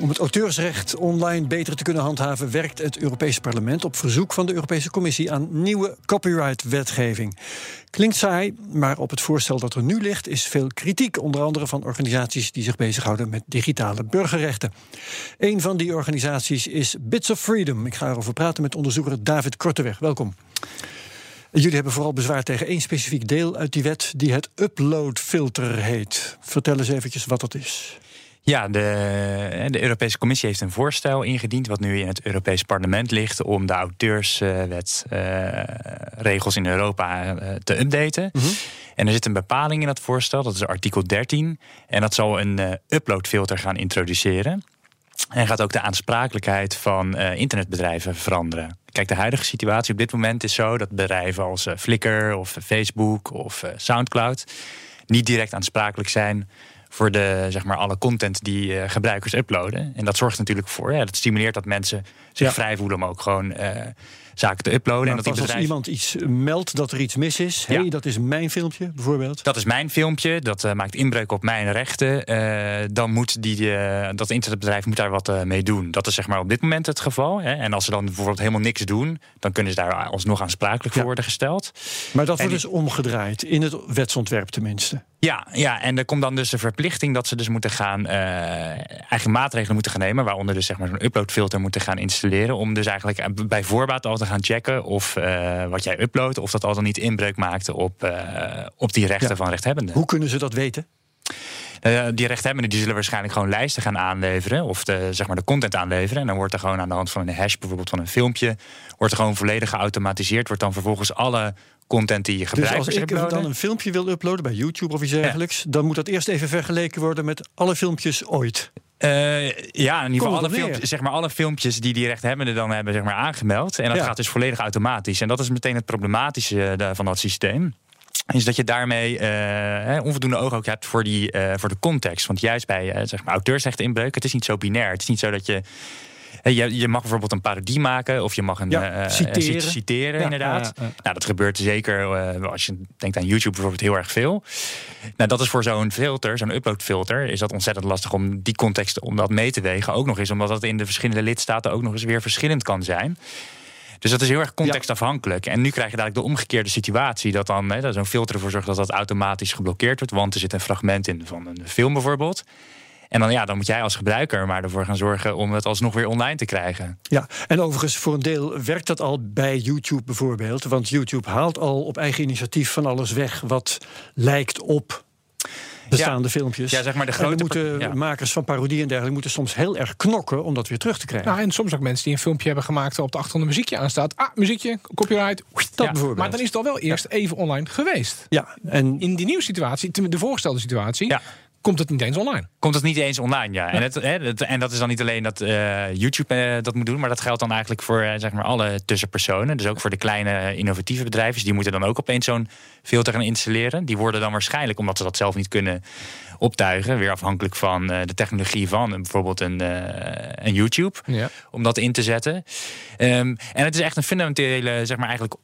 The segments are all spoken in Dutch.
Om het auteursrecht online beter te kunnen handhaven, werkt het Europese parlement op verzoek van de Europese Commissie aan nieuwe copyright-wetgeving. Klinkt saai, maar op het voorstel dat er nu ligt is veel kritiek, onder andere van organisaties die zich bezighouden met digitale burgerrechten. Een van die organisaties is Bits of Freedom. Ik ga erover praten met onderzoeker David Korteweg. Welkom. Jullie hebben vooral bezwaar tegen één specifiek deel uit die wet, die het uploadfilter heet. Vertel eens eventjes wat dat is. Ja, de, de, Europese Commissie heeft een voorstel ingediend, wat nu in het Europees Parlement ligt, om de auteurswetregels in Europa uh, te updaten. Mhm. En er zit een bepaling in dat voorstel, dat is artikel 13. En dat zal een uh, uploadfilter gaan introduceren. En gaat ook de aansprakelijkheid van internetbedrijven veranderen. Kijk, de huidige situatie op dit moment is zo dat bedrijven als Flickr of Facebook of Soundcloud niet direct aansprakelijk zijn voor de, zeg maar, alle content die uh, gebruikers uploaden. En dat zorgt natuurlijk voor, ja, dat stimuleert dat mensen zich Ja. vrij voelen om ook gewoon uh, zaken te uploaden. Maar en dat die pas als iemand iets meldt dat er iets mis is, Ja. hey, dat is mijn filmpje bijvoorbeeld. Dat is mijn filmpje, dat uh, maakt inbreuk op mijn rechten. Uh, dan moet die, uh, dat internetbedrijf moet daar wat mee doen. Dat is zeg maar op dit moment het geval. Hè. En als ze dan bijvoorbeeld helemaal niks doen, dan kunnen ze daar alsnog aansprakelijk voor Ja. worden gesteld. Maar dat wordt die- dus omgedraaid, in het wetsontwerp tenminste. Ja, ja, en er komt dan dus de verplichting dat ze dus moeten gaan eh, eigen maatregelen moeten gaan nemen, waaronder dus zeg maar zo'n uploadfilter moeten gaan installeren, om dus eigenlijk eh, bij voorbaat al te gaan checken of eh, wat jij uploadt, of dat al dan niet inbreuk maakte op, eh, op die rechten Ja. van rechthebbenden. Hoe kunnen ze dat weten? Eh, die rechthebbenden die zullen waarschijnlijk gewoon lijsten gaan aanleveren. Of de, zeg maar de content aanleveren. En dan wordt er gewoon aan de hand van een hash, bijvoorbeeld van een filmpje. Wordt er gewoon volledig geautomatiseerd. Wordt dan vervolgens alle content die je Dus gebruikers als ik uploaden- dan een filmpje wil uploaden bij YouTube of iets dergelijks, dan moet dat eerst even vergeleken worden met alle filmpjes ooit. Eh, ja, in ieder geval alle filmpjes, zeg maar, alle filmpjes die die rechthebbenden dan hebben zeg maar, aangemeld. En dat Ja. gaat dus volledig automatisch. En dat is meteen het problematische eh, van dat systeem. Is dat je daarmee eh, onvoldoende oog ook hebt voor, die, voor de context. Want juist bij eh, zeg maar, auteursrechteninbreuk, het is niet zo binair. Het is niet zo dat je. Je, je mag bijvoorbeeld een parodie maken of je mag een Ja, eh, citeren. eh, citeren Ja, inderdaad. ja. Nou, dat gebeurt zeker eh, als je denkt aan YouTube bijvoorbeeld heel erg veel. Nou, dat is voor zo'n filter, zo'n uploadfilter, is dat ontzettend lastig om die context om dat mee te wegen. Ook nog eens omdat dat in de verschillende lidstaten ook nog eens weer verschillend kan zijn. Dus dat is heel erg contextafhankelijk. En nu krijg je dadelijk de omgekeerde situatie. Dat dan hè, zo'n filter ervoor zorgt dat dat automatisch geblokkeerd wordt. Want er zit een fragment in van een film bijvoorbeeld. En dan, ja, dan moet jij als gebruiker maar ervoor gaan zorgen om het alsnog weer online te krijgen. Ja, en overigens voor een deel werkt dat al bij YouTube bijvoorbeeld. Want YouTube haalt al op eigen initiatief van alles weg wat lijkt op bestaande filmpjes. Ja, zeg maar de en grote moeten par- ja. makers van parodie en dergelijke moeten soms heel erg knokken om dat weer terug te krijgen. Nou, en soms ook mensen die een filmpje hebben gemaakt waarop de achtergrond een muziekje aanstaat. Ah, muziekje, copyright. dat ja, bijvoorbeeld. Maar dan is het al wel eerst even online geweest. ja, en In die nieuwe situatie, de voorgestelde situatie, Ja. Komt het niet eens online. Komt het niet eens online, ja. En, het, hè, het- en dat is dan niet alleen dat eh, YouTube eh, dat moet doen, maar dat geldt dan eigenlijk voor eh, zeg maar alle tussenpersonen. Dus ook voor de kleine innovatieve bedrijven. Die moeten dan ook opeens zo'n filter gaan installeren. Die worden dan waarschijnlijk, omdat ze dat zelf niet kunnen optuigen, weer afhankelijk van de technologie van bijvoorbeeld een, een YouTube, Ja. om dat in te zetten. Ehm, en het is echt een fundamentele, zeg maar eigenlijk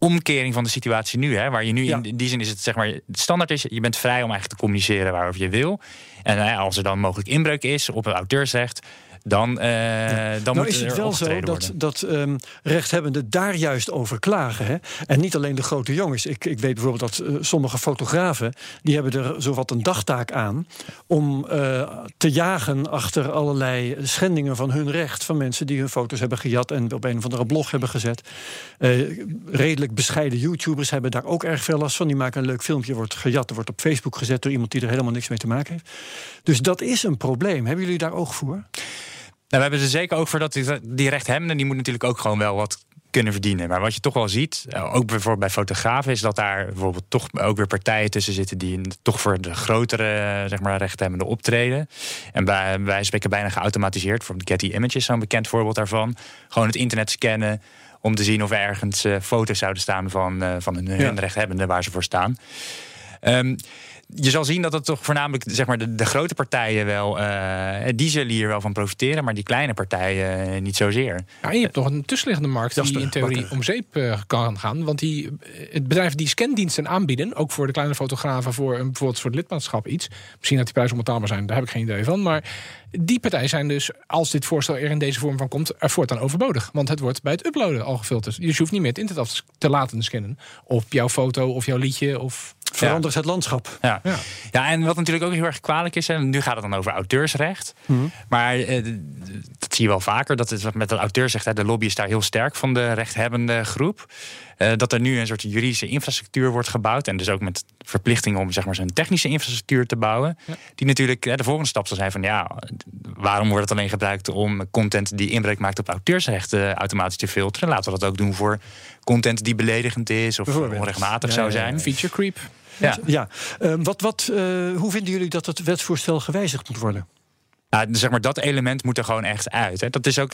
omkering van de situatie nu. Hè, waar je nu Ja. in, die zin is het zeg maar het standaard is, je bent vrij om eigenlijk te communiceren waarover je wil. En nou ja, als er dan mogelijk inbreuk is op het auteursrecht, dan, uh, dan nou moet is het wel zo dat, dat um, rechthebbenden daar juist over klagen. Hè? En niet alleen de grote jongens. Ik, ik weet bijvoorbeeld dat uh, sommige fotografen... die hebben er zowat een dagtaak aan... om uh, te jagen achter allerlei schendingen van hun recht... van mensen die hun foto's hebben gejat... en op een of andere blog hebben gezet. redelijk bescheiden YouTubers hebben daar ook erg veel last van. Die maken een leuk filmpje, wordt gejat... wordt op Facebook gezet door iemand die er helemaal niks mee te maken heeft. Dus dat is een probleem. Hebben jullie daar oog voor? Nou, we hebben er zeker ook voor dat die, die die moet natuurlijk ook gewoon wel wat kunnen verdienen. Maar wat je toch wel ziet, eh, ook bijvoorbeeld bij fotografen, is dat daar bijvoorbeeld toch ook weer partijen tussen zitten die toch voor de grotere zeg maar, rechthebbenden optreden. En bij, wij spreken bijna geautomatiseerd. Bijvoorbeeld Getty Images, zo'n bekend voorbeeld daarvan. Gewoon het internet scannen om te zien of er ergens uh, foto's zouden staan van, uh, van hun, hun rechthebbenden waar ze voor staan. Um, je zal zien dat het toch voornamelijk zeg maar, de, de grote partijen wel. Uh, die zullen hier wel van profiteren, maar die kleine partijen uh, niet zozeer. Ja, je hebt toch een tussenliggende markt die in theorie om zeep uh, kan gaan. Want die, het bedrijf die scandiensten aanbieden, ook voor de kleine fotografen, voor een, bijvoorbeeld voor het lidmaatschap iets. Misschien dat die prijzen onbetaalbaar zijn, daar heb ik geen idee van. Maar die partijen zijn dus, als dit voorstel er in deze vorm van komt, er voortaan overbodig. Want het wordt bij het uploaden al gefilterd. Dus je hoeft niet meer het internet af te laten scannen. Op jouw foto of jouw liedje of verandert het landschap. Ja. ja. Ja. en wat natuurlijk ook heel erg kwalijk is, en nu gaat het dan over auteursrecht. Mm. Maar eh, dat zie je wel vaker, dat het met het auteursrecht, de lobby is daar heel sterk van de rechthebbende groep. Uh, dat er nu een soort juridische infrastructuur wordt gebouwd. En dus ook met verplichting om zeg maar, zo'n technische infrastructuur te bouwen. Die natuurlijk de volgende stap zal zijn van ja, waarom wordt het alleen gebruikt om content die inbreuk maakt op auteursrechten automatisch te filteren? Laten we dat ook doen voor content die beledigend is of onrechtmatig zou zijn. Feature creep. Ja, ja. Uh, wat, wat, uh, hoe vinden jullie dat het wetsvoorstel gewijzigd moet worden? Nou, zeg maar, dat element moet er gewoon echt uit. Hè. Dat is ook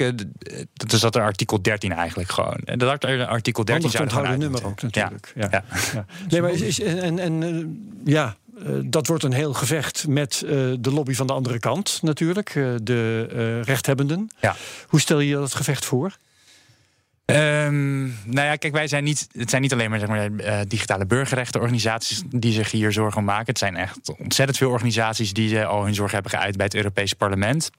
dat is dat artikel 13 eigenlijk gewoon. Dat artikel 13 zou er het nummer ook natuurlijk. Ja. Ja. ja. Nee, maar is, is, en, en uh, ja, uh, dat wordt een heel gevecht met uh, de lobby van de andere kant natuurlijk, de rechthebbenden. Ja. Hoe stel je dat gevecht voor? Um, nou ja, kijk, wij zijn niet. Het zijn niet alleen maar, zeg maar uh, digitale burgerrechtenorganisaties die zich hier zorgen om maken. Het zijn echt ontzettend veel organisaties die al hun zorg hebben geuit bij het Europese parlement.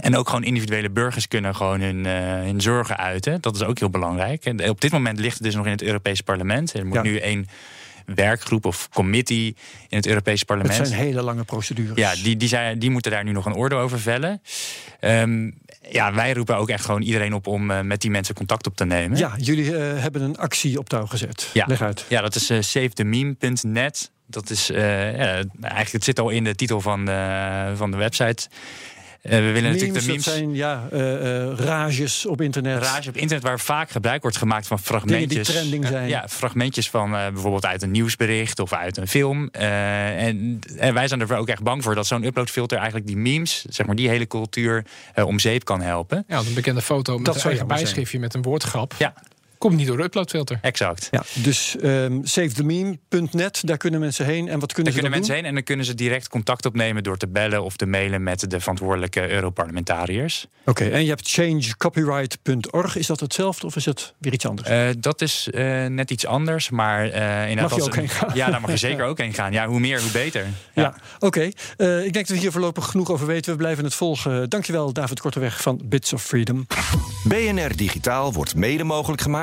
En ook gewoon individuele burgers kunnen gewoon hun, uh, hun zorgen uiten. Dat is ook heel belangrijk. En op dit moment ligt het dus nog in het Europese parlement. Er moet ja. nu één werkgroep of committee in het Europese parlement. Het zijn hele lange procedures. Ja, die, die, zijn, die moeten daar nu nog een orde over vellen. Um, ja, wij roepen ook echt gewoon iedereen op om uh, met die mensen contact op te nemen. Ja, jullie uh, hebben een actie op touw gezet. Ja. Leg uit. Ja, dat is uh, savethememe.net. Dat is eigenlijk, het zit al in de titel van de, van de website. Uh, we willen memes, natuurlijk de memes. Dat zijn ja, uh, uh, rages op internet. Rages op internet waar vaak gebruik wordt gemaakt van fragmentjes. Dingen die trending zijn. Ja, fragmentjes van bijvoorbeeld uit een nieuwsbericht of uit een film. En, en, wij zijn er ook echt bang voor dat zo'n uploadfilter eigenlijk die memes, zeg maar die hele cultuur, om zeep kan helpen. Ja, een bekende foto met dat een bijschriftje met een woordgrap. Ja. Komt niet door de uploadfilter. Exact. Ja, dus um, savethememe.net, daar kunnen mensen heen. En wat kunnen daar ze kunnen mensen doen? heen en dan kunnen ze direct contact opnemen door te bellen of te mailen met de verantwoordelijke Europarlementariërs. Oké, okay, en je hebt changecopyright.org. Is dat hetzelfde of is het weer iets anders? Uh, dat is uh, net iets anders, maar uh, inderdaad. Mag je ook heen gaan? Ja, daar mag je zeker ook heen gaan. Ja, hoe meer, hoe beter. Ja, ja oké. Okay. ik denk dat we hier voorlopig genoeg over weten. We blijven het volgen. Dankjewel, David Korteweg van Bits of Freedom. BNR Digitaal wordt mede mogelijk